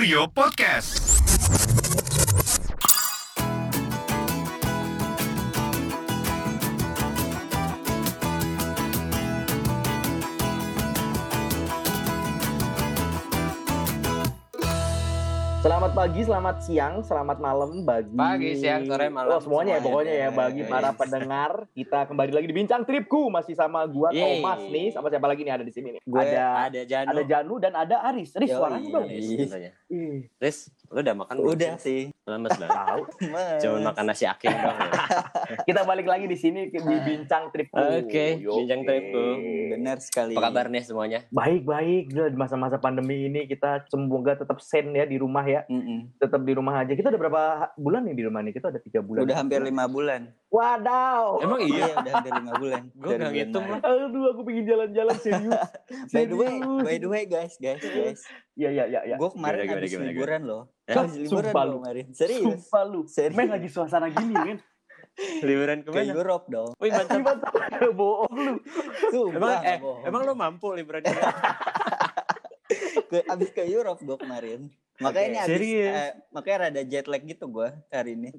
Kurio Podcast. Pagi, selamat siang, selamat malam bagi Pagi, siang, sore, malam, Oh, semuanya, ya semuanya. pokoknya ya bagi Yes. para pendengar. Kita kembali lagi di Bincang Tripku masih sama gua Yeay. Thomas nih, sama siapa lagi nih ada di sini nih? Gue ada ada Janu. ada Janu dan ada Aris. Aris suaranya dong. Aris, tentunya. Ih, Riz, lu udah makan belum Udah sih. Lemes banget. tahu. Cuma makan nasi aking doang. ya. Kita balik lagi di sini ke- di Bincang Tripku. Oke, Yoke. Bincang Tripku. Benar sekali. Apa kabar nih semuanya? Baik, baik. Gila, Di masa-masa pandemi ini kita semoga tetap sen ya di rumah ya. Mm-mm. Tetap di rumah aja. Kita udah berapa bulan nih di rumah nih? Kita udah tiga bulan. Udah hampir lima bulan. Wadaw. Emang iya? Iya, udah hampir lima bulan. Gue nggak ngitung lah. Aduh, aku pengen jalan-jalan serius. By the way, Serius. by the way guys, guys, guys. Iya, iya, iya. Ya. Gue kemarin Gimana, habis gimana, gimana, liburan loh. Ya? Habis liburan Sumpah loh lu. kemarin. Serius. Sumpah lu. Serius. Men lagi suasana gini, men. Liburan Ke ke mana? Europe dong. Wih, mantap. Gimana? Bohong lu. Sumpah, Emang, eh, bohong. emang lu mampu liburan di ke, abis ke Europe gue kemarin. Makanya Oke. ini abis, Serius? eh, makanya rada jet lag gitu gue hari ini.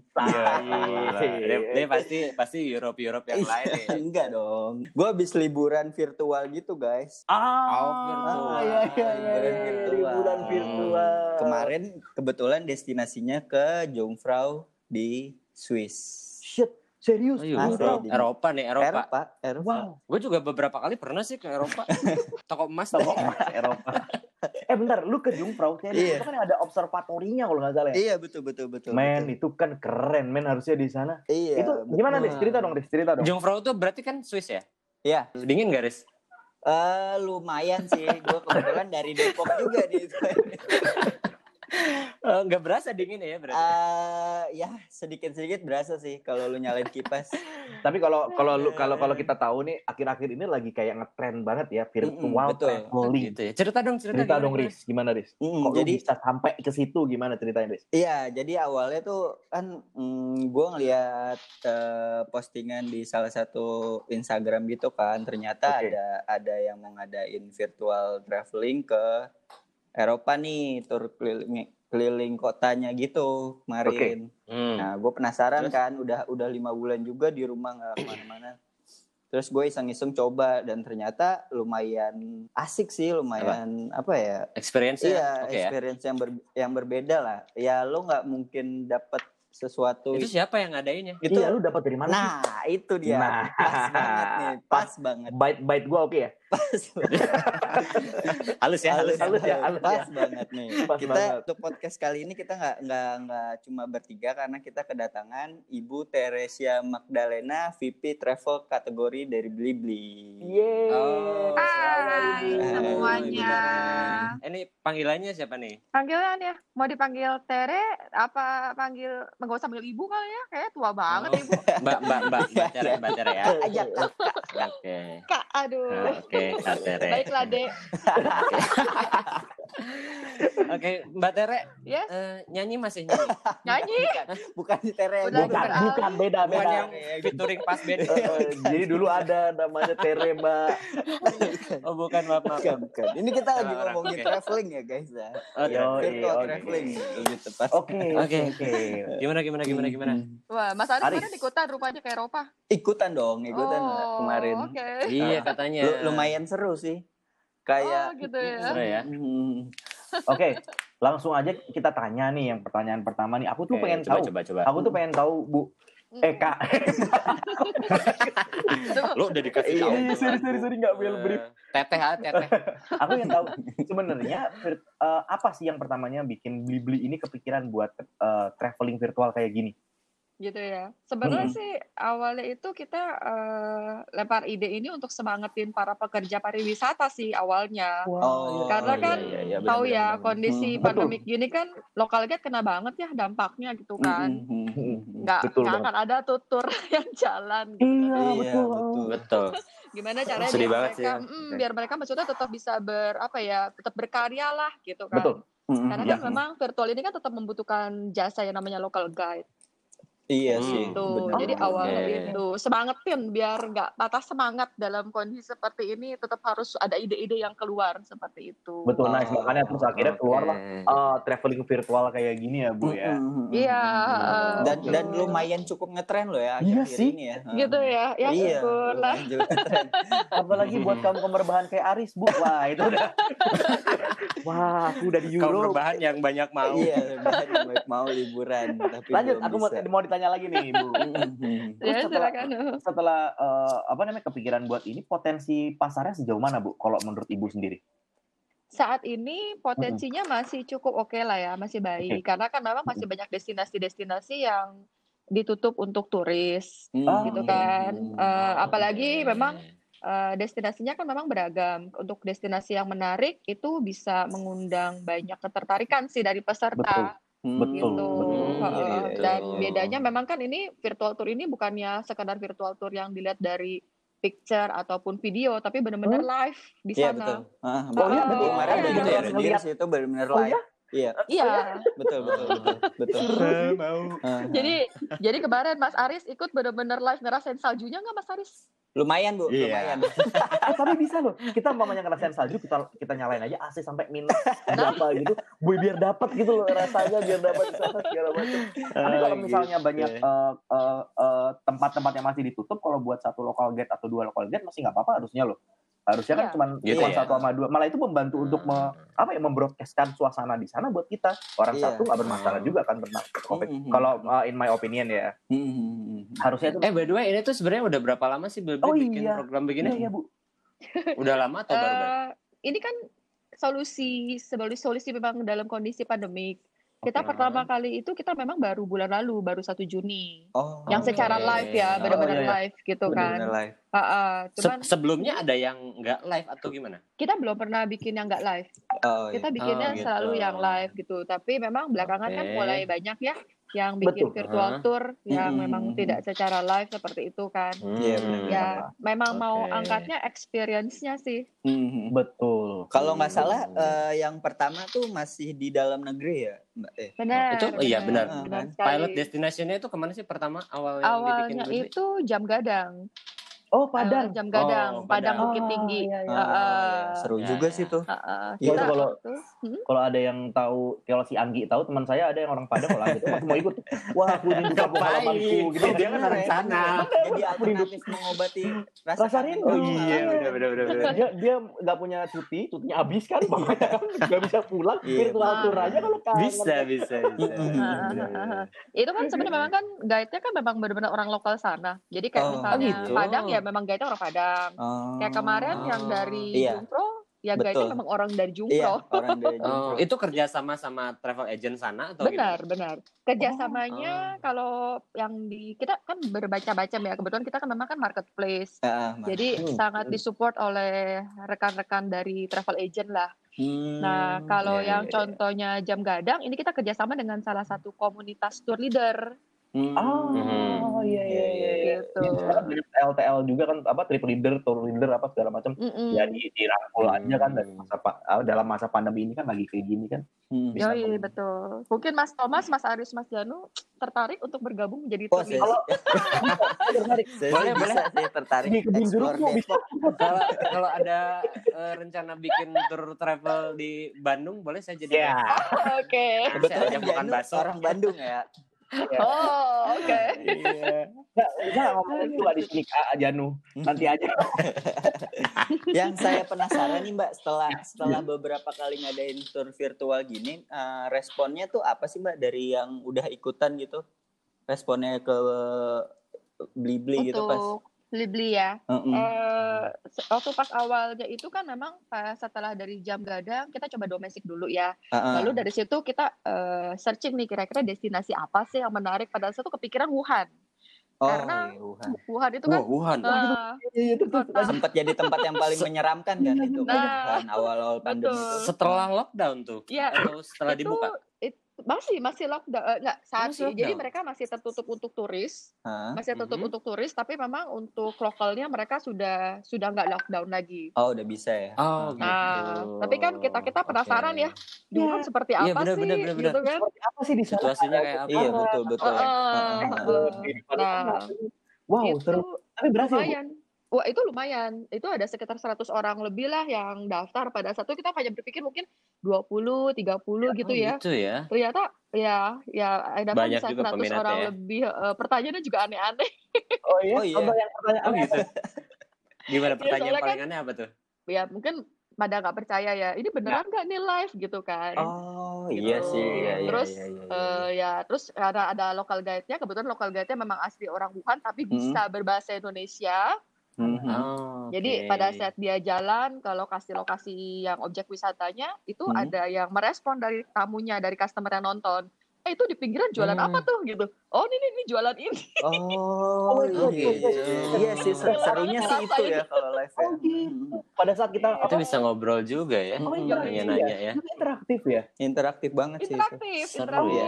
Dia, dia pasti pasti Europe Europe yang lain nih. Enggak dong. Gue abis liburan virtual gitu guys. Ah, Oh, virtual. iya, iya, iya. Liburan virtual. Liburan virtual. Kemarin kebetulan destinasinya ke Jungfrau di Swiss. Shit, serius. Oh, iya, Asli, Eropa. Eropa nih, Eropa. Eropa, Eropa. Wow. Gue juga beberapa kali pernah sih ke Eropa. Toko emas Toko emas Eropa. eh bentar, lu ke Jungfrau kayaknya Iya. itu kan ada observatorinya kalau nggak salah ya. Iya betul betul betul. Men, betul. itu kan keren, men harusnya di sana. Iya. itu gimana. Riz? Cerita dong, Riz. Cerita dong. Jungfrau tuh berarti kan Swiss ya? Iya. Dingin gak, Riz? Eh lumayan sih. Gue kebetulan dari Depok juga di Nggak berasa dingin ya berarti? Eh ya sedikit sedikit berasa sih kalau lu nyalain kipas. Tapi kalau kalau lu kalau kalau kita tahu nih akhir-akhir ini lagi kayak ngetren banget ya virtual betul. traveling. gitu ya. Cerita dong, cerita, Cerita gimana, dong? Riz. Gimana, Riz? Mm, Kok jadi lu bisa sampai ke situ gimana ceritanya, Riz? Iya, jadi awalnya tuh kan mm, gue ngeliat eh, postingan di salah satu Instagram gitu kan, ternyata Oke. ada ada yang mau ngadain virtual traveling ke Eropa nih, tur keliling keliling kotanya gitu kemarin. Hmm. Nah, gue penasaran Terus? kan, udah udah lima bulan juga di rumah nggak ke mana-mana. Terus gue iseng-iseng coba dan ternyata lumayan asik sih, lumayan apa, ya? Experience Iya, oke ya. experience yang ber- yang berbeda lah. Ya lo nggak mungkin dapat sesuatu Itu siapa yang ngadainnya? gitu. Iya, lu dapat dari mana? sih? Nah, itu dia. Nah. Pas banget nih, pas banget. Bite bite gua oke ya? Pas, Halus ya, halus. halus ya, halus pas ya. banget nih. Pas kita banget. untuk podcast kali ini kita nggak nggak nggak cuma bertiga karena kita kedatangan Ibu Teresia Magdalena VP Travel kategori dari Blibli. Yeay. Oh, Hai Hai, semuanya. Eh, Ini panggilannya siapa nih? Panggilan ya, mau dipanggil Tere apa panggil nggak usah panggil ibu kali ya? Kayak tua banget Oh. ibu. Mbak, Mbak, Mbak, Mbak Tere, Mbak Tere ya. Aja kakak. Oke. Kak, aduh. Oke, Kak Tere. Baiklah dek. Oke, Mbak Tere, Yes, eh, nyanyi masih nyanyi? nyanyi. Bukan si Tere. Bukan, Bukan. bukan beda Bukan beda. yang featuring pas band. Eh, eh, jadi dulu ada namanya Tere Mbak. Oh, bukan, maaf, maaf. Bukan, bukan. Ini kita lagi ngomongin oke. traveling ya guys ya. Oke. Yo, Virtual oke. traveling lebih tepat. Oke, oke. Gimana, gimana, gimana, gimana? Wah, Mas Aris. kemarin ikutan rupanya ke Eropa. Ikutan dong, ikutan oh, kemarin. Oke. Iya, katanya. Lu- lumayan seru sih. Oh, Kayak gitu ya. Ya? Hmm. Oke, langsung aja kita tanya nih yang pertanyaan pertama nih. Aku tuh Oke, pengen coba, tahu. coba, coba. Aku tuh pengen tahu, Bu. Eh, Kak. Lu udah dikasih tahu. iya, sorry, sorry, sorry, nggak well brief. Eh, Teteh, ah, teteh. Aku yang tahu sebenarnya eh, apa sih yang pertamanya bikin Blibli ini kepikiran buat eh, traveling virtual kayak gini? Gitu ya. Sebenarnya Mm-mm. sih awalnya itu kita eh, lempar ide ini untuk semangatin para pekerja pariwisata sih awalnya. Oh, Karena iya, kan iya, iya, benar, Tahu ya benar. kondisi Hmm. pandemik gini kan lokal guide kena banget ya dampaknya gitu kan. Hmm, hmm, hmm, hmm. Nggak Betul nggak akan ada tutur yang jalan gitu. Iya, Iya, betul. betul. Betul. Gimana caranya Sedih biar banget mereka sih ya. mm, biar mereka maksudnya tetap bisa ber apa ya, tetap berkarya lah gitu kan. Betul. Hmm, Karena hmm, kan Ya. memang virtual ini kan tetap membutuhkan jasa yang namanya local guide. Iya Hmm. sih. Gitu. benar. Jadi Oh, awalnya oke. itu semangatin biar nggak patah semangat dalam kondisi seperti ini tetap harus ada ide-ide yang keluar seperti itu. Betul, Oh, nice. Makanya terus akhirnya keluarlah uh, traveling virtual kayak gini ya, Bu ya. Iya. Dan betul. dan lumayan cukup ngetren loh ya Iya akhir sih. ini ya. gitu ya. Ya iya. syukur lah. Apalagi buat kaum kaum berbahan kayak Aris, Bu. Wah, itu udah. Wah, aku udah di Kaum Euro. berbahan yang banyak mau. Iya, baik mau liburan tapi Lanjut, aku mau, bisa. mau ditanya lagi nih, Bu. Mm-mm. Terus Ya setelah- silakan. Setelah uh, apa namanya kepikiran buat ini, potensi pasarnya sejauh mana, Bu? Kalau menurut Ibu sendiri? Saat ini potensinya masih cukup oke lah ya, masih baik. Karena kan memang masih banyak destinasi-destinasi yang ditutup untuk turis. Hmm. gitu kan. Hmm. Eh, apalagi memang eh, destinasinya kan memang beragam. Untuk destinasi yang menarik itu bisa mengundang banyak ketertarikan sih dari peserta Hmm. Betul, gitu. betul. Heeh. Iya, iya, Dan iya. bedanya memang kan ini virtual tour ini bukannya sekadar virtual tour yang dilihat dari picture ataupun video, tapi benar-benar live di Iya sana. betul. Ah, Oh, iya, betul. Kemarin Iya, ada iya. Jared Ngeliat. Dears itu benar-benar Oh, live. Iya, Iya. betul betul betul. betul. mau. Ah, Jadi jadi kemarin Mas Aris ikut benar-benar live ngerasain saljunya nggak Mas Aris? lumayan Bu, Iya. lumayan. Eh, tapi bisa loh. Kita mamanya ngerasain salju, kita kita nyalain aja AC sampai minus berapa gitu. Bu, biar dapat gitu loh rasanya, biar dapat segala macam. Tapi kalau misalnya gitu. banyak eh, eh, eh, tempat-tempat yang masih ditutup, kalau buat satu local gate atau dua local gate masih nggak apa-apa harusnya loh. Harusnya kan Iya. cuma Gitu cuma ya. satu sama dua. Malah itu membantu untuk me, apa ya membroadcastkan suasana di sana buat kita. Orang Iya. satu nggak bermasalah juga kan tentang COVID. Mhm. Kalau uh, in my opinion ya, Hmm. harusnya itu Eh by the way ini tuh sebenarnya udah berapa lama sih Bilby Oh, bikin iya. program Iya, begini? iya, Bu. Udah lama atau baru baru? Eh, ini kan solusi sebagai solusi memang dalam kondisi pandemik. Kita Oke. pertama kali itu kita memang baru bulan lalu, baru satu Juni. Oh. yang secara Oke. live ya, Oh, benar-benar iya, iya. live gitu benar-benar kan. live. Ah, ah. Se- sebelumnya ada yang nggak live atau gimana? kita belum pernah bikin yang nggak live. Oh, iya. Kita bikinnya Oh, gitu. selalu yang live gitu. Tapi memang belakangan kan Oke. mulai banyak ya yang bikin Betul. virtual Ah. tour yang Mm-mm. memang tidak secara live seperti itu kan. Iya, benar. Hmm. Ya, memang mau Oke. angkatnya experience-nya sih. Mhm. Betul. Kalau nggak Hmm. salah eh, yang pertama tuh masih di dalam negeri ya, Mbak Eh. Benar. Itu iya, benar. benar Kan? sekali. Pilot destination-nya itu ke mana sih pertama awal yang dibikin Awalnya Bilby? itu jam gadang. Oh, Padang. jam gadang, Oh, Padang Padang. Bukit Tinggi. iya, iya. Oh, Ah, ah. iya. Seru Ya, juga ya. sih tuh. Ah. Iya, Kita kalau- hmm? Kalau ada yang tahu, kalau si Anggi tahu teman saya ada yang orang Padang kalau masih mau ikut. Wah, aku rindu kampung halamanku gitu. Dia kan orang sana. Jadi alternatif mengobati rasa, Rasa rindu. Oh iya, benar benar. Dia dia nggak punya cuti, cutinya habis kan, makanya kan nggak bisa pulang. Iya. Virtual tour aja kalau kangen. Bisa bisa bisa. Itu kan sebenarnya memang kan guide-nya kan memang benar-benar orang lokal sana. Jadi kayak Oh, misalnya gitu. Padang ya memang guide-nya orang Padang. Oh. Kayak kemarin yang Oh. dari Iya. Jungpro, ya guide-nya memang orang dari Iya, Jungpro. orang dari Oh, Jungpro. itu kerja sama sama travel agent sana atau Benar, gimana? benar. Kerjasamanya kalau yang di kita kan berbaca-baca ya. Kebetulan kita kan memang kan marketplace. Ah, Jadi Hmm. sangat disupport oleh rekan-rekan dari travel agent lah. Hmm, Nah, kalau iya, yang iya, iya. contohnya jam gadang, ini kita kerjasama dengan salah satu komunitas tour leader hmm. Oh, iya iya iya. iya. gitu. Ini sekarang mirip LTL juga kan apa trip leader, tour leader apa segala macam. Mm-mm. Ya di dirangkul aja kan dari masa ah, dalam masa pandemi ini kan lagi kayak gini kan. Hmm. Bisa Yoi, ngomong. betul. Mungkin Mas Thomas, Mas Aris, Mas Janu tertarik untuk bergabung menjadi Oh, tour saya, leader. Tertarik. saya Boleh, boleh. bisa sih tertarik. Kalau kalau ada eh, rencana bikin tour travel di Bandung, boleh saya jadi Ya. Oke. Saya Kebetulan bakso. orang Bandung ya. Oh, oke. Iya. Enggak, enggak ngomongin itu nggak di Janu. Nanti aja. Yang saya penasaran nih Mbak, setelah setelah beberapa kali ngadain tour virtual gini, eh, responnya tuh apa sih Mbak dari yang udah ikutan gitu? Responnya ke Blibli gitu pas. Beli-beli ya. Mm-mm. Eh, se- waktu pas awalnya itu kan memang pas setelah dari jam gadang kita coba domestik dulu ya. Ah, ah. Lalu dari situ kita eh, searching nih kira-kira destinasi apa sih yang menarik. Pada saat itu kepikiran Wuhan. oh, karena- iya, Wuhan. Wuhan itu kan Wah, Wuhan. eh, Iya itu tuh. kota sempat jadi tempat yang paling menyeramkan kan itu Nah, kan awal-awal pandemi betul. itu. Setelah lockdown tuh Iya, atau setelah itu, dibuka? Masih masih lockdown eh, enggak saat Masih jadi mereka masih tertutup untuk turis, Hah? masih tertutup Mhm. untuk turis tapi memang untuk lokalnya mereka sudah sudah nggak lockdown lagi. Oh, udah bisa ya. Oh, gitu. Nah, tapi kan kita-kita penasaran Oke. ya, di Wuhan seperti Iya, apa benar, sih benar, benar, benar. gitu kan. Seperti apa sih di sana? Situasinya kayak apa? Iya, betul, betul. Heeh, Heeh, heeh. Nah, Wow, itu seru. Tapi berhasil. Bu? Wah, itu lumayan. Itu ada sekitar 100 orang lebih lah yang daftar pada saat itu kita hanya berpikir mungkin 20, 30 gitu Oh, ya. Gitu ya. Ternyata ya ya ada Banyak bisa juga 100 peminatnya orang ya. lebih eh, pertanyaannya juga aneh-aneh. Oh iya. Oh iya. Contoh yang pertanyaan Oh gitu. Gimana pertanyaan soalnya paling kan- aneh apa tuh? Ya mungkin pada nggak percaya ya. Ini beneran nggak nih live gitu kan. Oh, Gitu. iya sih. Iya, iya, Terus, iya, iya, iya. Eh, ya terus karena ada local guide-nya kebetulan local guide-nya memang asli orang Wuhan tapi Hmm. bisa berbahasa Indonesia Mhm. Oh, jadi oke. pada saat dia jalan ke lokasi-lokasi yang objek wisatanya itu Hmm. ada yang merespon dari tamunya dari customer yang nonton eh itu di pinggiran jualan Hmm. apa tuh gitu oh ini ini jualan ini Oh, Oh, iya, gitu. iya sih ser- serunya sih itu ya kalau live ya. Oh, gitu. Pada saat kita Itu bisa ngobrol juga ya. Oh, iya, Nanya-nanya ya. Itu interaktif ya. Interaktif banget sih itu. interaktif Seru interaktif ya.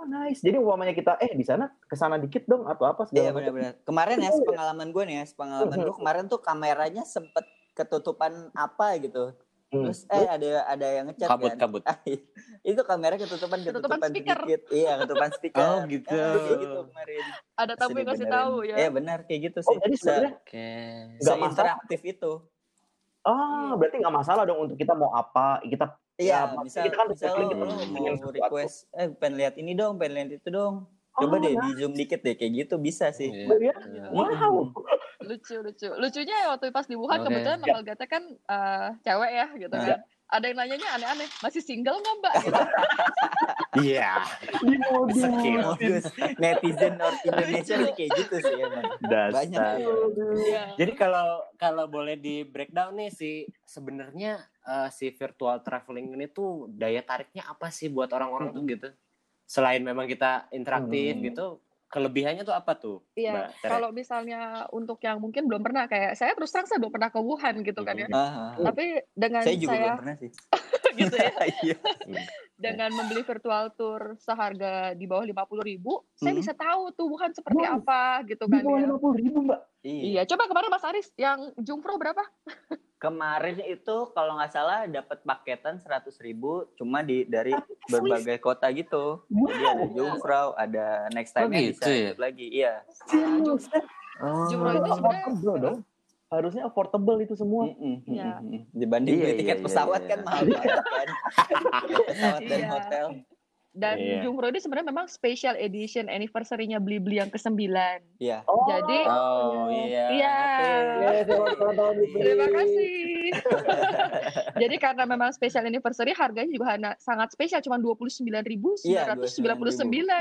Oh, nice. Jadi umpamanya kita eh di sana ke sana dikit dong atau apa segala Iya macam. Kemarin ya pengalaman gue nih ya, pengalaman gue kemarin tuh kameranya sempet ketutupan apa gitu. Hmm. Terus eh ada ada yang ngechat Kabut, kan. kabut. itu kamera ketutupan Ketutupan ketutupan speaker. sedikit. Iya, ketutupan speaker. Oh, gitu. Ah, kayak gitu kemarin. ada tamu yang kasih tahu ya Iya benar kayak gitu Oh, sih. jadi sebenarnya Oke. nggak masalah. interaktif itu. ah berarti nggak masalah dong untuk kita mau apa kita Iya, Ya, bisa kita kan bisa traveling, lo, kita lo pengen request eh pengen lihat ini dong, pengen lihat itu dong. Coba Oh, deh nah. di zoom dikit deh kayak gitu bisa sih. Iya. Iya. wow lucu lucu lucunya ya waktu pas di Wuhan Oke. kebetulan local guide kan eh, cewek ya gitu Nah. kan ada yang nanyanya aneh-aneh masih single nggak mbak Iya. modus netizen or Indonesia kayak gitu sih emang. Banyak Dasar. tuh. Iya. Jadi kalau kalau boleh di breakdown nih si sebenarnya eh, si virtual traveling ini tuh daya tariknya apa sih buat orang-orang tuh gitu? Selain memang kita interaktif Hmm. gitu, kelebihannya tuh apa tuh? Iya, kalau misalnya untuk yang mungkin belum pernah kayak saya terus terang saya belum pernah ke Wuhan gitu kan ya. Ah, ah. Tapi dengan saya juga saya belum pernah sih. gitu ya, Iya. dengan membeli virtual tour seharga di bawah 50.000 ribu, saya Mhm. bisa tahu tuh Wuhan seperti Wow. apa gitu di kan bawah ya. lima puluh ribu mbak Iya. Iya, coba kemarin Mas Aris yang Jungfro berapa? Kemarin itu kalau nggak salah dapat paketan 100.000 ribu cuma di dari Tapi berbagai kota gitu. Jadi ada Jungfrau, ada next time Oh, gitu bisa ya? lagi. Iya. serius Oh. Itu sebenarnya harusnya affordable itu semua Mm-mm, Iya. mm-mm. Dibanding Iya, beli iya, tiket iya, pesawat iya. kan mahal banget kan. Pesawat dan Iya. hotel. dan Iya. Jungfro ini sebenarnya memang special edition anniversary-nya Beli-Beli yang ke-9. Iya. oh Jadi Oh iya. Iya. ya, tahun dibeli. Terima kasih. Jadi karena memang special anniversary harganya juga sangat spesial cuma 29.999. Iya,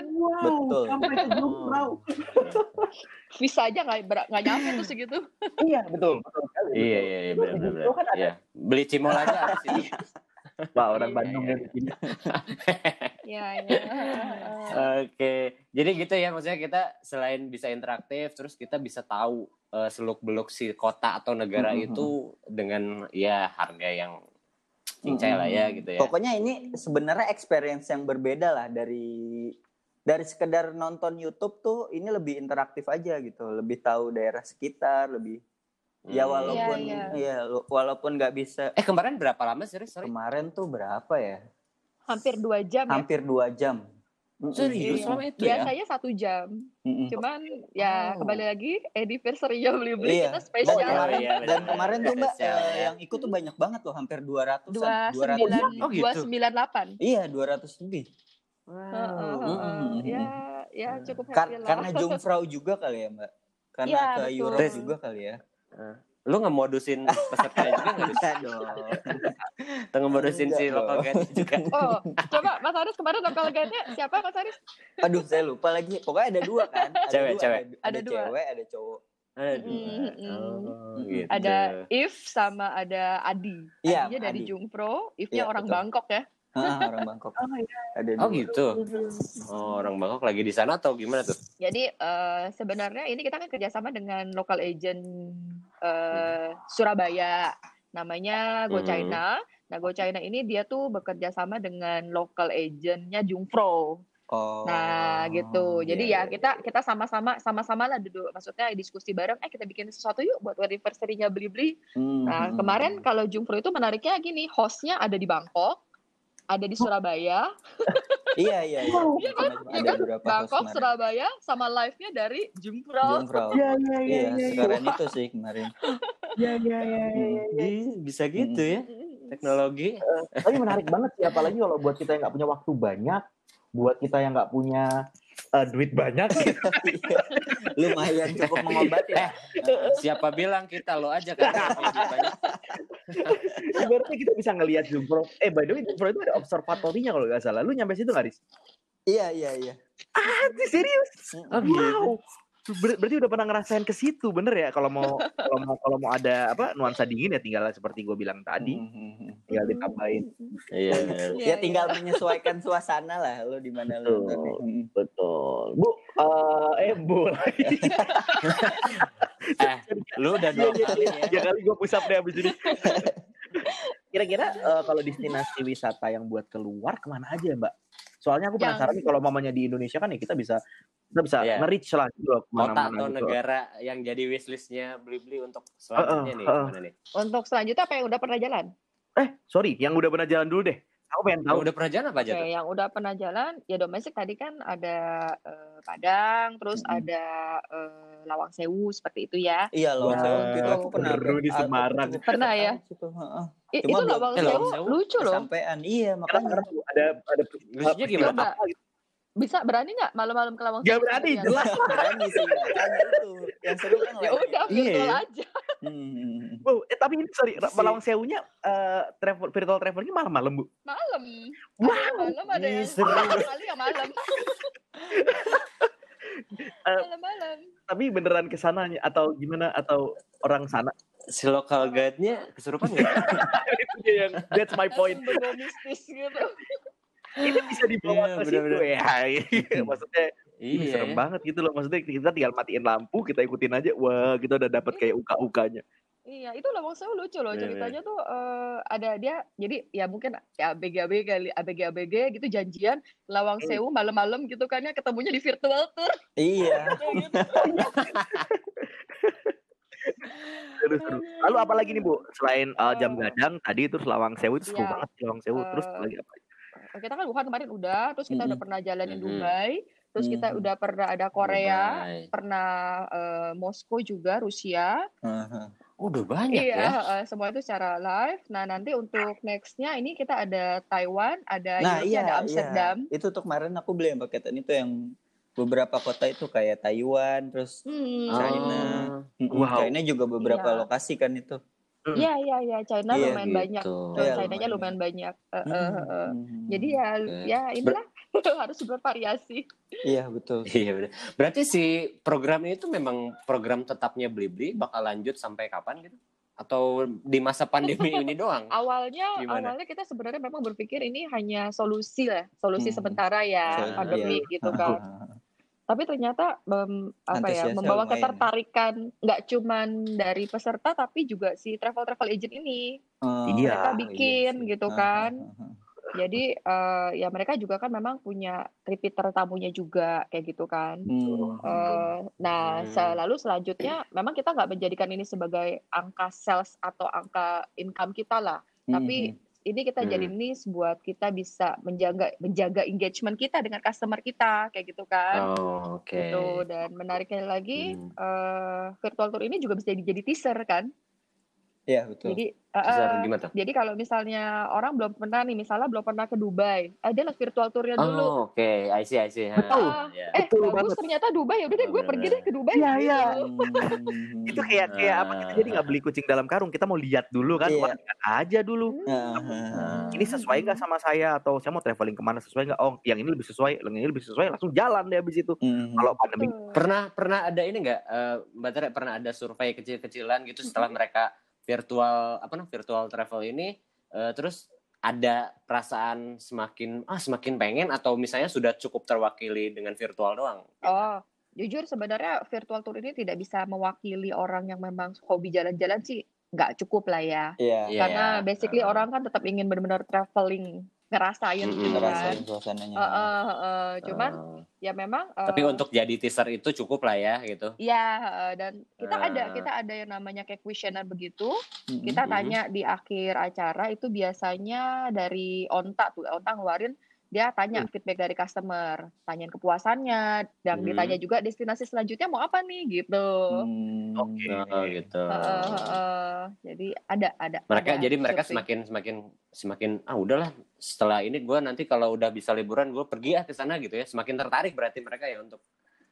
wow Betul. sampai ke Jumroh Visa aja nggak nggak nyampe tuh segitu. iya betul betul sekali, Iya betul. iya iya benar kan ada Iya. Beli cimol aja habis itu. Wah, orang Iya, Bandung iya, dari sini. Iya, iya. Oke, jadi gitu ya maksudnya kita selain bisa interaktif, terus kita bisa tahu seluk beluk si kota atau negara Mhm. itu dengan ya harga yang cincai lah ya gitu ya. Pokoknya ini sebenarnya experience yang berbeda lah dari dari sekedar nonton YouTube tuh ini lebih interaktif aja gitu, lebih tahu daerah sekitar, lebih ya Hmm. walaupun Iya, ya walaupun nggak bisa Eh kemarin berapa lama sih? Kemarin tuh berapa ya? Hampir dua jam ya. Hampir dua jam. Serius Iya. selama itu ya? Biasanya satu jam. Mm-mm. Cuman ya Oh. kembali lagi anniversary-nya beli-beli Iya. kita Dan spesial. kemarin, iya, dan kemarin tuh mbak eh, ya. yang ikut tuh banyak banget loh, hampir 200 dua 200 sembilan Oh, gitu. dua sembilan delapan. Iya, 200 lebih. Heeh, Ya ya cukup Kar- happy lah. karena Jungfrau juga kali ya, Mbak. Karena Iya, ke betul. Juga kali ya. Lu nggak modusin pesertanya juga nggak bisa? dong. Tengah modusin si lokal guide juga. Oh, coba Mas Aris kemarin lokal guide-nya siapa Mas Aris? Aduh, saya lupa lagi. Pokoknya ada dua kan? Ada Cewek, dua, cewek. Ada, Ada ada dua. cewek, ada cowok. Aduh. Mm-mm. Oh, gitu. Ada If sama ada Adi. Iya, Adinya dari Adi. Jungpro, If-nya Iya, orang betul. Bangkok ya. Ah, orang Bangkok. Ada dua. Oh gitu. Oh orang Bangkok lagi di sana atau gimana tuh? Jadi eh, sebenarnya ini kita kan kerjasama dengan local agent eh, Surabaya, namanya Go Mhm. China. Nah, Go China ini dia tuh bekerja sama dengan local agentnya Jungfro. Oh. Nah, gitu. Jadi iya, ya kita kita sama-sama sama-sama lah duduk. Maksudnya diskusi bareng, eh kita bikin sesuatu yuk buat anniversary-nya Blibli. Hmm, Nah, hmm, kemarin hmm. kalau Jungfro itu menariknya gini, hostnya ada di Bangkok, ada di Surabaya, Iya iya iya. Iya kan? Ya Ada kan? Bangkok, kemarin. Surabaya, sama live-nya dari Jungfro. Jungfrau. Iya, iya, iya, Iya, iya. sekeren itu sih kemarin. Iya, iya, iya, iya, iya. Bisa gitu ya teknologi. Tapi menarik banget sih, apalagi kalau buat kita yang nggak punya waktu banyak, buat kita yang nggak punya eh, duit banyak, gitu. Lumayan cukup mengobati ya. Siapa bilang kita lo aja kan. Berarti kita bisa ngelihat Jungfro. Eh, by the way, Jungfro itu ada observatorinya kalau nggak salah. Lu nyampe situ nggak, Riz? Iya iya iya. Anjir, serius? Oh, gitu. Ber- berarti udah pernah ngerasain ke situ, bener ya? Kalau mau kalau mau kalau mau ada apa nuansa dingin ya tinggal seperti gue bilang tadi, Hmm, hmm, hmm. tinggal ditambahin. Iya. Iya, Ya tinggal menyesuaikan suasana lah lo di mana lo. Betul. Betul. Bu, eh, eh Bu. Eh, lu udah dua kali ya. Tiga kali gue pusap deh abis ini. Kira-kira eh, kalau destinasi wisata yang buat keluar ke mana aja Mbak? Soalnya aku Yang- penasaran nih kalau mamanya di Indonesia kan ya kita bisa kita bisa Iya. nge-reach lah gitu loh Kota atau gitu. negara yang jadi wishlistnya beli-beli untuk selanjutnya nih. Heeh, Gimana nih? Untuk selanjutnya apa yang udah pernah jalan? Eh, sorry, yang udah pernah jalan dulu deh. Aku pengen tahu. udah pernah jalan apa aja tuh? yang udah pernah jalan, ya domestik tadi kan ada eh, Padang, terus Mm-mm. ada eh, Lawang Sewu seperti itu ya. Iya saya waktu itu aku pernah seru di aku Semarang. Pernah ya? heeh. I- Cuma itu belum- Lawang eh, Sewu Lawang lucu loh. Kesampean. Iya, Karena makanya karena ada ada Lucunya gimana? Apa gitu. Bisa berani nggak malam-malam ke Lawang Gak Sewu? berani, sendirian? jelas. berani sih makanya itu. Yang seru kan Ya udah, Iya, virtual ya. aja. Hmm. Wow, eh, tapi ini sorry, Si- Malawang Sewunya eh, travel virtual travelnya malam-malam bu. Malam. Wow. Ada yang malam, ada yang seru. kali yang malam. Eh, Malam-malam. Tapi beneran ke sana atau gimana atau orang sana? Si lokal guide-nya kesurupan nggak? Itu dia yang that's my point. Mistis gitu. Ini bisa dibawa Iya, ke situ bener-bener. ya. Maksudnya ini iya. serem banget gitu loh. Maksudnya kita tinggal matiin lampu, kita ikutin aja. Wah, kita udah dapat kayak uka-ukanya. Iya, itu Lawang Sewu lucu loh Iya, ceritanya tuh eh, ada dia jadi ya mungkin ya ABG ABG kali ABG ABG gitu janjian Lawang Hmm. Sewu malam-malam gitu kan ya ketemunya di virtual tour Iya. gitu. Terus, terus. Lalu apa lagi nih bu? Selain uh, jam Eh. gadang tadi terus Lawang Sewu itu seru Iya. banget Lawang Sewu. Terus Eh, lagi apa? Kita kan Wuhan kemarin udah, terus kita udah Mm-mm. pernah jalan di Mhm. Dubai, terus kita Mhm. udah pernah ada Korea, Dubai. pernah eh, Moskow juga, Rusia. Heeh. Oh, udah banyak iya, ya. eh, semua itu secara live. Nah, nanti untuk nextnya ini kita ada Taiwan, ada Nah, iya, ada iya. Amsterdam. Itu tuh kemarin aku beli yang paketan itu yang beberapa kota itu kayak Taiwan, terus Hmm. China. Oh, Wow. China juga beberapa Iya. lokasi kan itu. Iya, iya, iya. China Iya, lumayan banyak. gitu. Tuh, Iya, China-nya lumayan lumayan banyak. Hmm, eh, eh. hmm. Jadi ya, Oke. ya inilah harus bervariasi. Iya betul. Iya benar. Berarti si program ini tuh memang program tetapnya Blibli bakal lanjut sampai kapan gitu? Atau di masa pandemi ini doang? Awalnya, Gimana? awalnya kita sebenarnya memang berpikir ini hanya solusi lah, solusi Hmm. sementara ya pandemi iya. gitu kan. Tapi ternyata mem- apa ya membawa lumayan. ketertarikan nggak cuman dari peserta tapi juga si travel travel agent ini. Oh, Iya. Mereka bikin sih. gitu kan. ah, ah, ah. Jadi eh, ya mereka juga kan memang punya repeater tamunya juga kayak gitu kan. Hmm. Eh, nah, Hmm. selalu selanjutnya memang kita nggak menjadikan ini sebagai angka sales atau angka income kita lah. Tapi Hmm. Ini kita Hmm. jadi ini buat kita bisa menjaga menjaga engagement kita dengan customer kita kayak gitu kan. Oh, oke. Gitu. Dan menariknya lagi Hmm. eh, virtual tour ini juga bisa jadi, jadi teaser kan. Iya betul. Jadi gimana tuh? jadi kalau misalnya orang belum pernah nih, misalnya belum pernah ke Dubai, eh dia lah virtual tournya dulu. Oh, oke. I see, I see. Betul. Ah, ya. Eh Betul bagus banget. ternyata Dubai ya udah deh gue pergi deh ke Dubai. Iya, iya. gitu. Hmm. Itu kayak kayak apa? Kita jadi nggak beli kucing dalam karung. Kita mau lihat dulu kan. Iya. Lihat aja dulu. Ah. Ini sesuai nggak sama saya atau saya mau traveling ke mana sesuai nggak? Oh, yang ini lebih sesuai, yang ini lebih sesuai. Langsung jalan deh abis itu. Hmm. Kalau pandemi. Pernah pernah ada ini enggak Mbak Tere pernah ada survei kecil-kecilan gitu setelah mereka virtual apa namanya virtual travel ini eh, terus ada perasaan semakin ah semakin pengen atau misalnya sudah cukup terwakili dengan virtual doang. Oh, jujur sebenarnya virtual tour ini tidak bisa mewakili orang yang memang hobi jalan-jalan sih. nggak cukup lah ya. Iya. Iya. Karena basically Uh. orang kan tetap ingin benar-benar traveling, ngerasain Mm-mm. gitu kan. Ngerasain suasananya. Heeh, heeh. Cuman Uh, ya memang tapi eh, untuk jadi teaser itu cukup lah ya gitu. Iya, heeh, dan kita ada Ah. kita ada yang namanya kayak kuesioner begitu. Mm-mm. Kita Mhm. tanya di akhir acara itu biasanya dari Onta tuh, Onta ngeluarin dia tanya feedback dari customer, tanyain kepuasannya, dan Hmm. ditanya juga destinasi selanjutnya mau apa nih gitu. Hmm. Oke. Oh, gitu. Heeh, heeh. Jadi ada ada. mereka ada jadi mereka semakin semakin semakin ah udahlah setelah ini gue nanti kalau udah bisa liburan gue pergi ah ke sana gitu ya semakin tertarik berarti mereka ya untuk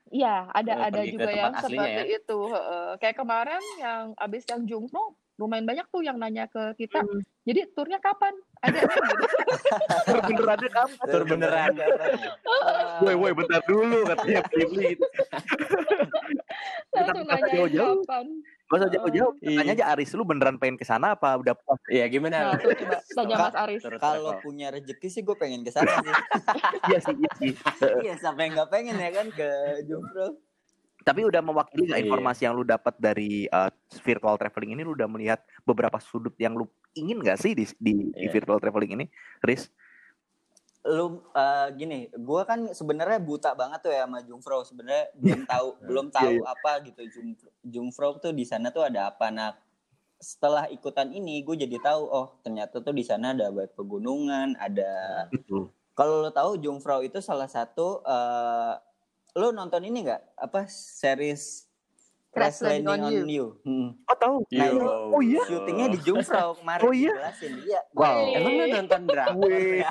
Iya, ada Eh, ada pergi ke juga tempat yang aslinya seperti ya. itu. heeh. Kayak kemarin yang abis yang Jungfrong, lumayan banyak tuh yang nanya ke kita. Hmm. Jadi turnya kapan? Ada. Tur benerannya kapan? Tur beneran. Woi, woi, bentar dulu katanya beli gitu. Langsung nanyain jauh-jauh. kapan. Gak usah jauh-jauh. Iya. Tanya aja Aris, lu beneran pengen ke sana apa udah puas? Iya gimana? Nah, tuh coba tanya Mas Aris. Kalau punya rezeki sih gue pengen ke sana sih. Iya sih, iya sih. Iya, siapa yang nggak pengen ya kan ke Jomblo? Tapi udah mewakili nggak Iya. informasi yang lu dapat dari uh, virtual traveling ini? Lu udah melihat beberapa sudut yang lu ingin nggak sih di, di, di Iya. virtual traveling ini, Riz? Lu eh, gini, gue kan sebenarnya buta banget tuh ya sama Jungfrau. Sebenarnya belum tahu, belum tahu Iya, apa gitu Jungfrau, Jungfrau tuh di sana tuh ada apa. Nah, setelah ikutan ini gue jadi tahu oh ternyata tuh di sana ada pegunungan, ada kalau lo tahu Jungfrau itu salah satu eh lo nonton ini nggak apa series Crash Landing Landing on on You? Hmm. Oh tahu? Nah, Yo. itu Oh iya? syutingnya di Jungfrau kemarin Oh iya? Iya. Wow. Emang lu nonton drakor? Wih,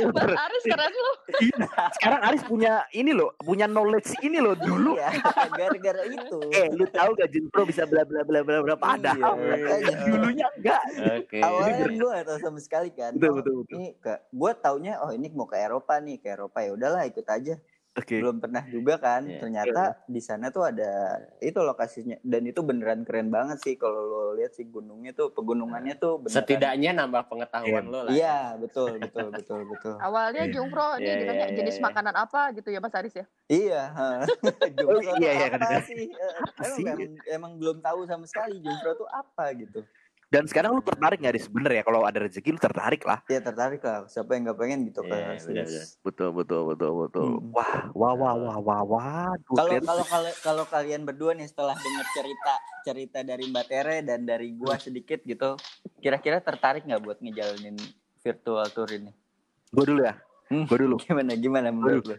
bener. Aris keren lu. Iya. Sekarang Aris punya ini loh, punya knowledge ini loh dulu. Iya, gara-gara itu. Eh, lu tahu gak Jun Pro bisa bla bla bla bla bla padahal Iya, dulunya enggak. Oke. Awalnya gue gak tahu sama sekali kan. Betul, Oh, betul, betul. Ini ke, gue taunya oh ini mau ke Eropa nih, ke Eropa ya udahlah ikut aja. Oke. Belum pernah juga kan. Iya. Ternyata di sana tuh ada itu lokasinya dan itu beneran keren banget sih kalau lo lihat sih gunungnya tuh pegunungannya tuh beneran. Setidaknya nambah pengetahuan lo lah. Iya, betul, betul, betul, betul. Awalnya Iya. Jungfro ini Iya, ditanya iya, jenis iya. makanan apa gitu ya Mas Aris ya. Iya, ha. Jomblo Oh, iya, iya, apa kan. sih? Eh, emang, sih? Emang, emang belum tahu sama sekali Jomblo tuh apa gitu. Dan sekarang lu tertarik nggak Riz? Bener ya kalau ada rezeki lu tertarik lah. Ya tertarik lah. Siapa yang gak pengen gitu Iya, benar, Swiss. benar. Betul betul betul betul. Hmm. Wah wah wah wah wah wah. Kalau kalian- kalau kalau kalau kalian berdua nih setelah dengar cerita cerita dari Mbak Tere dan dari gua sedikit gitu, kira-kira tertarik nggak buat ngejalanin virtual tour ini? Gue dulu ya. Hmm. Gue dulu. Gimana gimana menurut lu?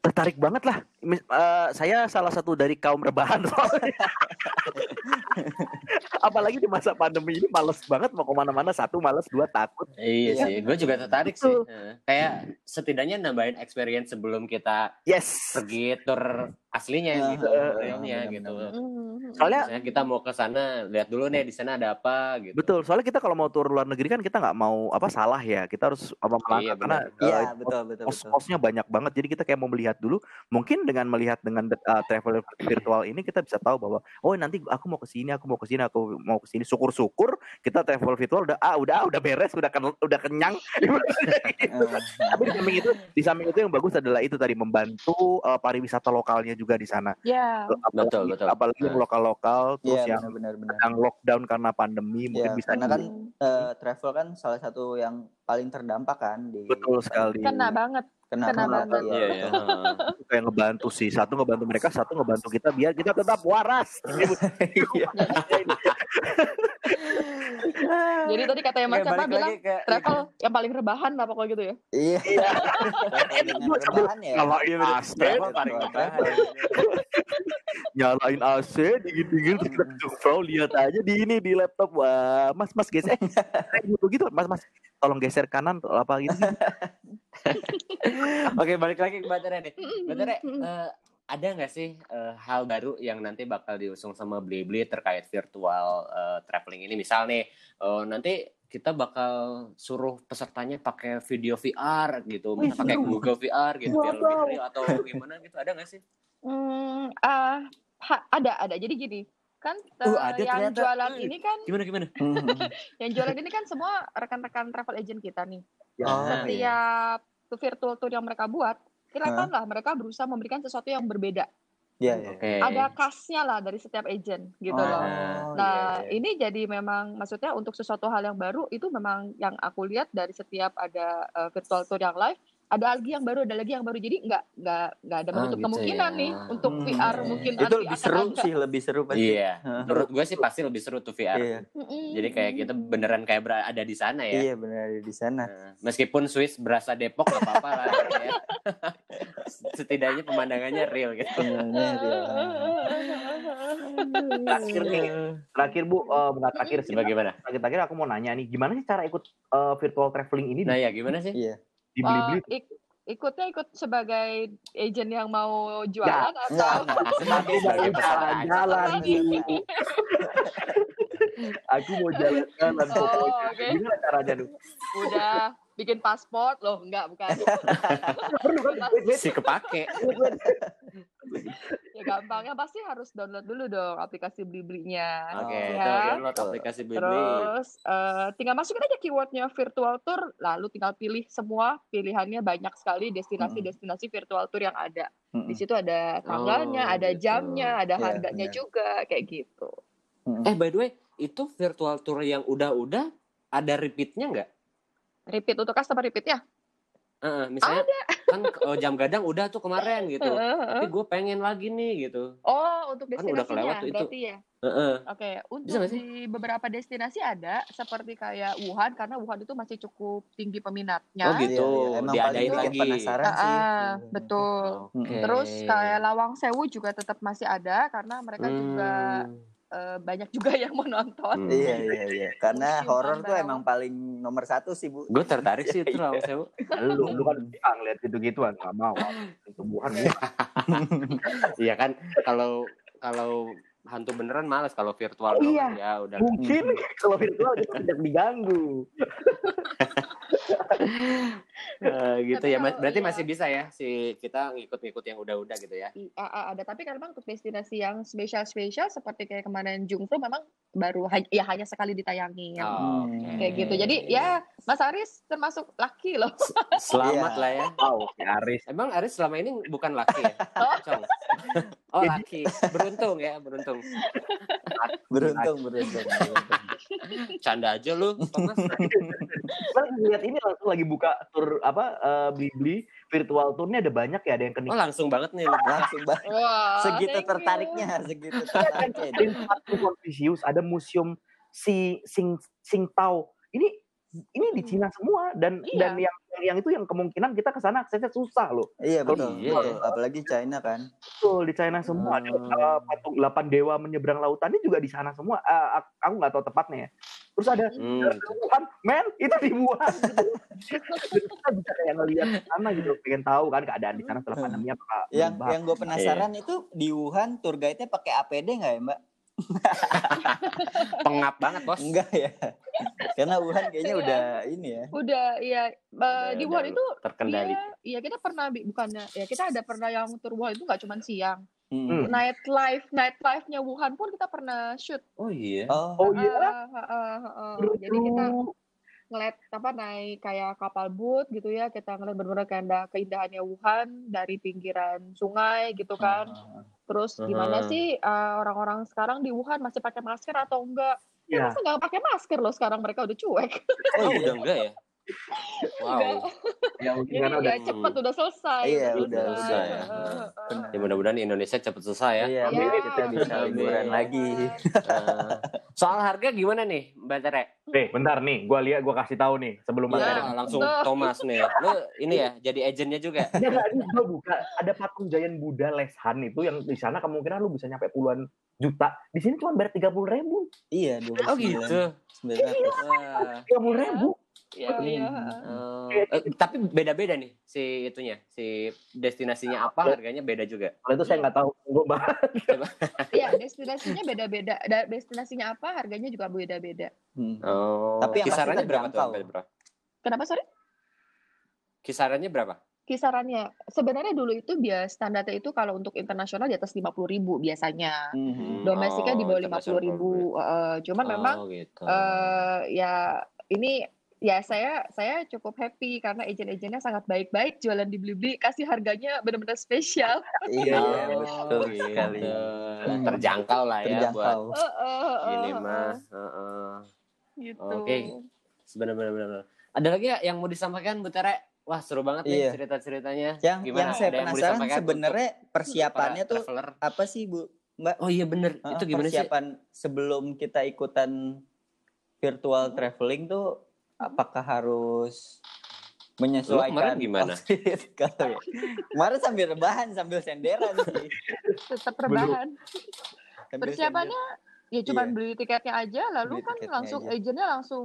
Tertarik banget lah. Eh, saya salah satu dari kaum rebahan soalnya. Apalagi di masa pandemi ini males banget mau ke mana-mana. Satu males, dua takut. Iya Iya. sih, gue juga tertarik sih. Betul. Heeh. Kayak setidaknya nambahin experience sebelum kita Yes. pergi tur aslinya Ah, gitu, ah, realnya benar, gitu. benar, Hmm. Soalnya Misalnya kita mau ke sana, lihat dulu nih di sana ada apa gitu. betul. Soalnya kita kalau mau tur luar negeri kan kita nggak mau apa salah ya. Kita harus apa melangkah Iya, karena eh, Iya, betul betul kos betul. kosnya banyak banget jadi kita kayak mau melihat dulu mungkin dengan melihat dengan uh, travel virtual ini kita bisa tahu bahwa oh nanti aku mau ke sini aku mau ke sini aku mau ke sini syukur-syukur kita travel virtual udah ah udah ah, udah beres udah ken- udah kenyang Eh, tapi di samping itu di samping itu yang bagus adalah itu tadi membantu uh, pariwisata lokalnya juga di sana Ya. apalagi, Betul, betul. apalagi yang lokal-lokal terus Iya, yang benar benar benar. sedang lockdown karena pandemi mungkin Iya, bisa karena kan eh, travel kan salah satu yang paling terdampak kan di betul sekali Kena banget. kena, kena banget, iya, Iya, iya. Itu kayak ngebantu sih satu ngebantu mereka satu ngebantu kita biar kita tetap waras Iya. Jadi tadi katanya Mas siapa bilang ke travel yang paling rebahan apa kok gitu ya? Iya. Rebahan ya. nyalain AC Travel paling Travel. rebahan. nyalain AC dingin dingin terus kita jungfrau lihat aja di ini di laptop wah mas mas geser kayak gitu gitu mas mas tolong geser kanan atau apa gitu Oke, balik lagi ke Mbak Tere nih. Eh, ada nggak sih eh, hal baru yang nanti bakal diusung sama Blibli terkait virtual eh, traveling ini? Misal nih, eh, nanti kita bakal suruh pesertanya pakai video VR gitu, Wih, misalnya pakai. Google VR gitu, biar lebih real atau gimana gitu, ada nggak sih? Hmm, ha- ada ada. Jadi gini, kan Uh, ada yang ternyata. jualan Uh. ini kan Gimana gimana? Yang jualan ini kan semua rekan-rekan travel agent kita nih. Ya. Setiap tuh virtual tour yang mereka buat, silakanlah mereka berusaha memberikan sesuatu yang berbeda. Iya, iya. Oke. ada kasnya lah dari setiap agent gitu Oh, loh. Ah, Nah, iya, iya. ini jadi memang maksudnya untuk sesuatu hal yang baru itu memang yang aku lihat dari setiap ada uh, virtual tour yang live ada lagi yang baru, ada lagi yang baru. Jadi nggak nggak nggak ada Ah, menutup gitu kemungkinan ya. nih untuk Hmm. VR mungkin itu lebih akan seru ada. sih, lebih seru pasti. Iya. Menurut gue sih pasti lebih seru tuh VR. Iya. Jadi kayak kita beneran kayak berada di sana ya. iya benar ada di sana. Nah, meskipun Swiss berasa Depok gak apa-apa lah ya. Setidaknya pemandangannya real gitu. Terakhir nih, terakhir Bu, eh, bukan terakhir sih. Bagaimana? Terakhir, terakhir aku mau nanya nih, gimana sih cara ikut eh, virtual traveling ini Nah ya gimana sih? Iya. Di Blibli? Uh, ik- ikutnya ikut sebagai agent yang mau jualan Enggak, atau enggak. Sebagai sebagai peserta aja. jalan. Aku mau jalan-jalan Oh, pokoknya. oke. Gimana caranya tuh? udah bikin paspor loh enggak bukan Perlu kan? Si kepake. Ya gampangnya pasti harus download dulu dong aplikasi Blibli-nya Oke, tuh ya. download aplikasi Blibli. Terus eh, tinggal masukin aja keywordnya virtual tour, lalu tinggal pilih semua pilihannya banyak sekali destinasi-destinasi virtual tour yang ada. Mm-mm. Di situ ada tanggalnya, Oh, ada gitu. jamnya, ada Iya, harganya benar. juga kayak gitu. Mm-mm. Eh by the way, itu virtual tour yang udah-udah ada repeatnya nggak? Repeat untuk customer repeat ya? Heeh, misalnya kan oh, jam gadang udah tuh kemarin gitu. Tapi gue pengen lagi nih gitu. Oh, untuk Kan udah kelewat tuh itu. berarti ya? Heeh. Oke, Bisa untuk sih? di beberapa destinasi ada seperti kayak Wuhan karena Wuhan itu masih cukup tinggi peminatnya. Oh, gitu. Iya. Emang Diadain lagi. penasaran Ah, sih. ah, betul. Oke. Terus kayak Lawang Sewu juga tetap masih ada karena mereka juga Hmm. eh, banyak juga yang mau nonton. Hmm. Iya iya iya. Karena horor tuh emang paling nomor satu sih bu. Gue tertarik sih itu Iya. Lawang Sewu. Lu, lu kan bilang lihat gitu-gituan nggak mau. Tumbuhan Iya kan kalau kalau hantu beneran males kalau virtual Iya. ya udah. mungkin kalau virtual kita tidak diganggu. Eh, gitu Tapi ya. Kalau- Berarti iya. masih bisa ya si kita ngikut-ngikut yang udah-udah gitu ya. I- a- a- ada tapi kan memang untuk destinasi yang spesial-spesial seperti kayak kemarin Jungfru memang baru ya hanya sekali ditayangin Oh, oke. kayak gitu jadi ya Mas Aris termasuk laki loh Selamat Iya. lah ya. Wow, si Aris. Emang Aris selama ini bukan laki ya? Oh. Oh laki. Beruntung ya, beruntung. Beruntung beruntung. beruntung. Canda aja lu, Thomas. Lihat ini langsung lagi buka tour apa eh, Blibli virtual tournya ada banyak ya, ada yang Oh kenik. langsung banget nih. Langsung banget. wah Segitu you. tertariknya, segitu tertariknya. Ada Confucius, ada museum si Sing Sing Tao. Ini di Cina semua dan Iya. dan yang yang itu yang kemungkinan kita ke sana aksesnya susah loh. Iya Oh, betul. iya. betul. Apalagi China kan. Betul di China semua ada Hmm. eh, patung delapan dewa menyeberang lautan ini juga di sana semua. Eh, aku nggak tahu tepatnya ya. Terus ada Hmm, ada di Wuhan, men itu di Wuhan. gitu. Kita bisa kayak ngelihat sana gitu, pengen tahu kan keadaan di sana setelah Hmm. pandemi apakah Yang yang gue penasaran itu di Wuhan tour guide-nya pakai APD nggak ya Mbak? pengap banget bos. Enggak ya. Karena Wuhan kayaknya udah ini ya. udah ya eh, Udah- di Wuhan itu terkendali. Iya, iya kita pernah bukannya ya kita ada pernah yang tur Wuhan itu nggak cuma siang. Hmm. Night life, night life-nya Wuhan pun kita pernah shoot. Oh iya. Oh, Oh iya, Ah, ah, ah, ah, ah. Jadi kita ngeliat apa naik kayak kapal boat gitu ya kita ngeliat benar-benar keindah keindahannya Wuhan dari pinggiran sungai gitu kan. Terus gimana sih uh, orang-orang sekarang di Wuhan masih pakai masker atau enggak? Ya Iya. masa nggak pakai masker loh sekarang mereka udah cuek. Oh udah enggak ya? Wow. ya mungkin jadi karena udah cepet udah selesai Iya, udah selesai ya. Benar. Ya mudah-mudahan Indonesia cepet selesai ya. Iya, Ya, kita bisa liburan lagi. Eh, soal harga gimana nih, Mbak Tere? Nih, bentar nih, gua lihat gua kasih tahu nih sebelum Iya. materi. Ya, langsung. Thomas nih. Lu ini ya jadi agennya juga. Ya ini gua buka ada patung giant Buddha Leshan itu yang di sana kemungkinan lu bisa nyampe puluhan juta. Di sini cuma bayar tiga puluh ribu. Iya, 29. Oh gitu. 900. Wah. Tiga puluh ribu. Iya, iya. Oh, eh, tapi beda-beda nih si itunya, si destinasinya apa, harganya beda juga. Kalau itu saya nggak tahu. Gua bahas. Iya, destinasinya beda-beda. Da- Destinasinya apa, harganya juga beda-beda. Hmm. Oh, Tapi yang kisarannya berapa tuh? Bro? Kenapa sorry? Kisarannya berapa? Kisarannya sebenarnya dulu itu biasa standarnya itu kalau untuk internasional di atas 50.000 ribu biasanya. Hmm. Domestiknya di Oh, bawah 50.000 ribu. Eh, cuman memang Oh, gitu. eh ya ini ya saya saya cukup happy karena agent-agentnya sangat baik-baik jualan di Blibli kasih harganya benar-benar spesial. Iya, Oh, betul sekali. Nah, terjangkau lah ya buat Terjangkau. Eh, eh, eh, ini eh, mah. Heeh. Gitu. Oke. Sebenarnya benar-benar. Ada lagi ya yang mau disampaikan Bu Tere? Wah seru banget nih Iya. cerita-ceritanya. Yang Gimana? yang saya Ada penasaran sebenarnya persiapannya tuh traveler? apa sih Bu? Mbak? Oh iya bener. Heeh, Itu gimana sih? persiapan sebelum kita ikutan virtual traveling tuh apakah harus menyesuaikan kemarin gimana? Kalau ya. Kemarin sambil rebahan sambil senderan sih. Tetap rebahan. Sambil Persiapannya ya cuman Iya. beli tiketnya aja lalu Beli kan langsung aja. agentnya langsung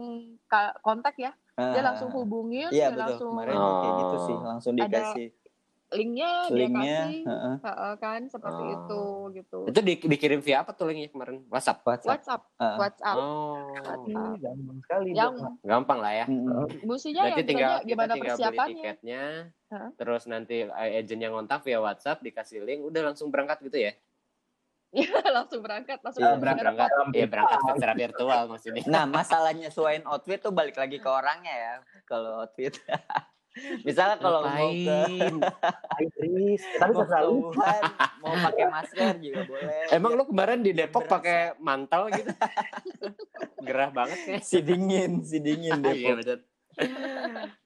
kontak ya. Dia Ah, langsung hubungin, Iya dia betul. langsung Kemarin kayak gitu sih, Oh. langsung Ada linknya dia linknya. kasih. heeh, Heeh, kan seperti Oh. itu gitu. Itu di- dikirim via apa tuh linknya kemarin? WhatsApp. WhatsApp. WhatsApp, Heeh. WhatsApp. Oh, WhatsApp. gampang sekali. Yang gampang lah ya. Musinya Berarti yang tinggal gimana tinggal beli persiapannya. tiketnya, Hah? terus nanti eh, agent yang ngontak via WhatsApp dikasih link, udah langsung berangkat gitu ya? Iya, langsung berangkat, langsung Iya, Langsung berangkat. berangkat, iya berangkat secara virtual maksudnya. Nah, masalah nyesuaiin outfit tuh balik lagi ke orangnya ya. Kalau outfit. Misalnya kalau mau ke? Iris, tapi Wuhan, mau pakai masker juga boleh. Emang lu kemarin di Depok pakai mantel gitu? Gerah banget ya. si dingin, si dingin Iya Depok. betul.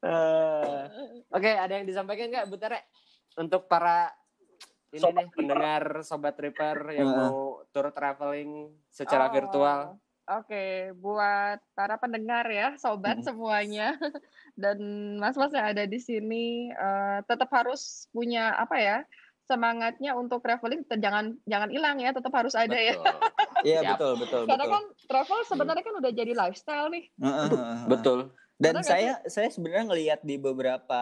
Eh, Oke, ada yang disampaikan nggak Bu Tere? Untuk para ini Sobat nih pendengar sobat tripper yang mau tour traveling secara Oh, virtual. Oke, buat para pendengar ya, sobat Mm. semuanya dan mas-mas yang ada di sini eh, tetap harus punya apa ya semangatnya untuk traveling jangan jangan hilang ya, tetap harus ada ya. Betul. Iya Siap. betul betul Karena betul. kan travel sebenarnya kan udah jadi lifestyle nih. Betul. Dan nggak saya saya sebenarnya ngelihat di beberapa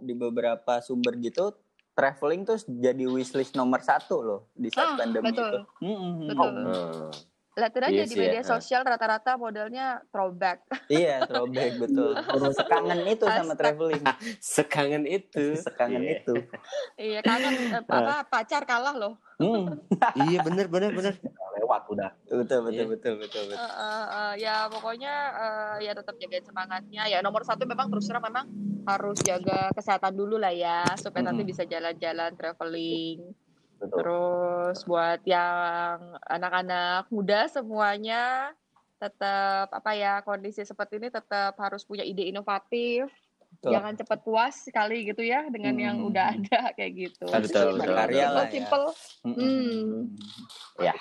di beberapa sumber gitu traveling tuh jadi wishlist nomor satu loh di saat Ah, pandemi betul. itu. Mm-mm. Betul. Hmm. Lihatin aja Iya di media eh. sosial rata-rata modelnya throwback. Iya, throwback betul. Sekangen itu sama traveling. Sekangen itu. Sekangen Iya. itu. iya, kangen eh, apa pacar kalah loh. Hmm. Iya bener bener bener. lewat udah. Betul betul Iya. betul betul betul. Eh, eh, eh, ya pokoknya eh, ya tetap jagain semangatnya. Ya nomor satu memang terus terang memang harus jaga kesehatan dulu lah ya supaya nanti Mm-mm. bisa jalan-jalan traveling. Betul. Terus buat yang anak-anak muda semuanya tetap apa ya kondisi seperti ini tetap harus punya ide inovatif. Betul. Jangan cepat puas sekali gitu ya dengan yang Hmm. udah ada kayak gitu. Betul, betul. lah ya. Simple. Hmm. Ya.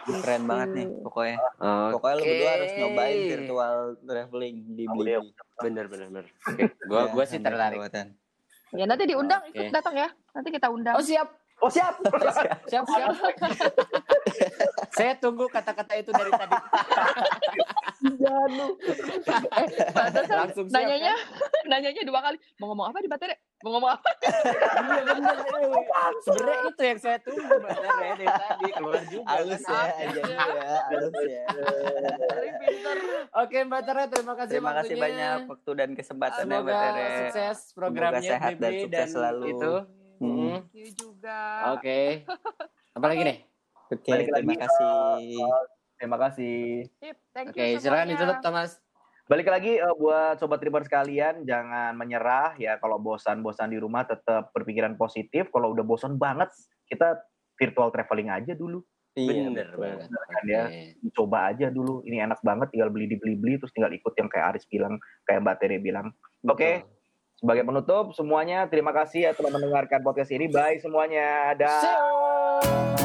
Keren banget nih pokoknya. Oke. Pokoknya lu berdua harus nyobain virtual traveling di Oh, Blibli. Bener bener bener. Oke, gua Ya, gua sih tertarik. kelewatan. Ya nanti diundang Oke. ikut datang ya. Nanti kita undang. Oh siap. Oh siap. Siap siap. Saya tunggu kata-kata itu dari tadi. Pantesan Langsung siap. nanyanya nanyanya dua kali mau ngomong apa di baterai mau ngomong apa kan? Iya bener. Sebenarnya itu yang saya tunggu bener ya dari tadi keluar juga. Halus kan. ya, aja ya, halus ya. Oke Mbak Tere terima kasih Terima kasih banyak waktu dan kesempatannya Mbak Semoga Tere. sukses programnya Semoga sehat dan sukses selalu. itu. Hmm. Mm. you juga Oke. Apalagi nih? Oke, Balik terima lagi, kasih. Terima kasih. Sip, thank Oke, you silakan ditutup Thomas. Balik lagi eh, buat sobat tripper sekalian, jangan menyerah ya. Kalau bosan-bosan di rumah, tetap berpikiran positif. Kalau udah bosan banget, kita virtual traveling aja dulu. Iya, Bener betul. banget. Kan ya. Coba aja dulu. Ini enak banget. Tinggal beli di beli-beli, terus tinggal ikut yang kayak Aris bilang, kayak Mbak Tere bilang. Oke, sebagai penutup semuanya, terima kasih ya telah mendengarkan podcast ini. Bye semuanya. Dah.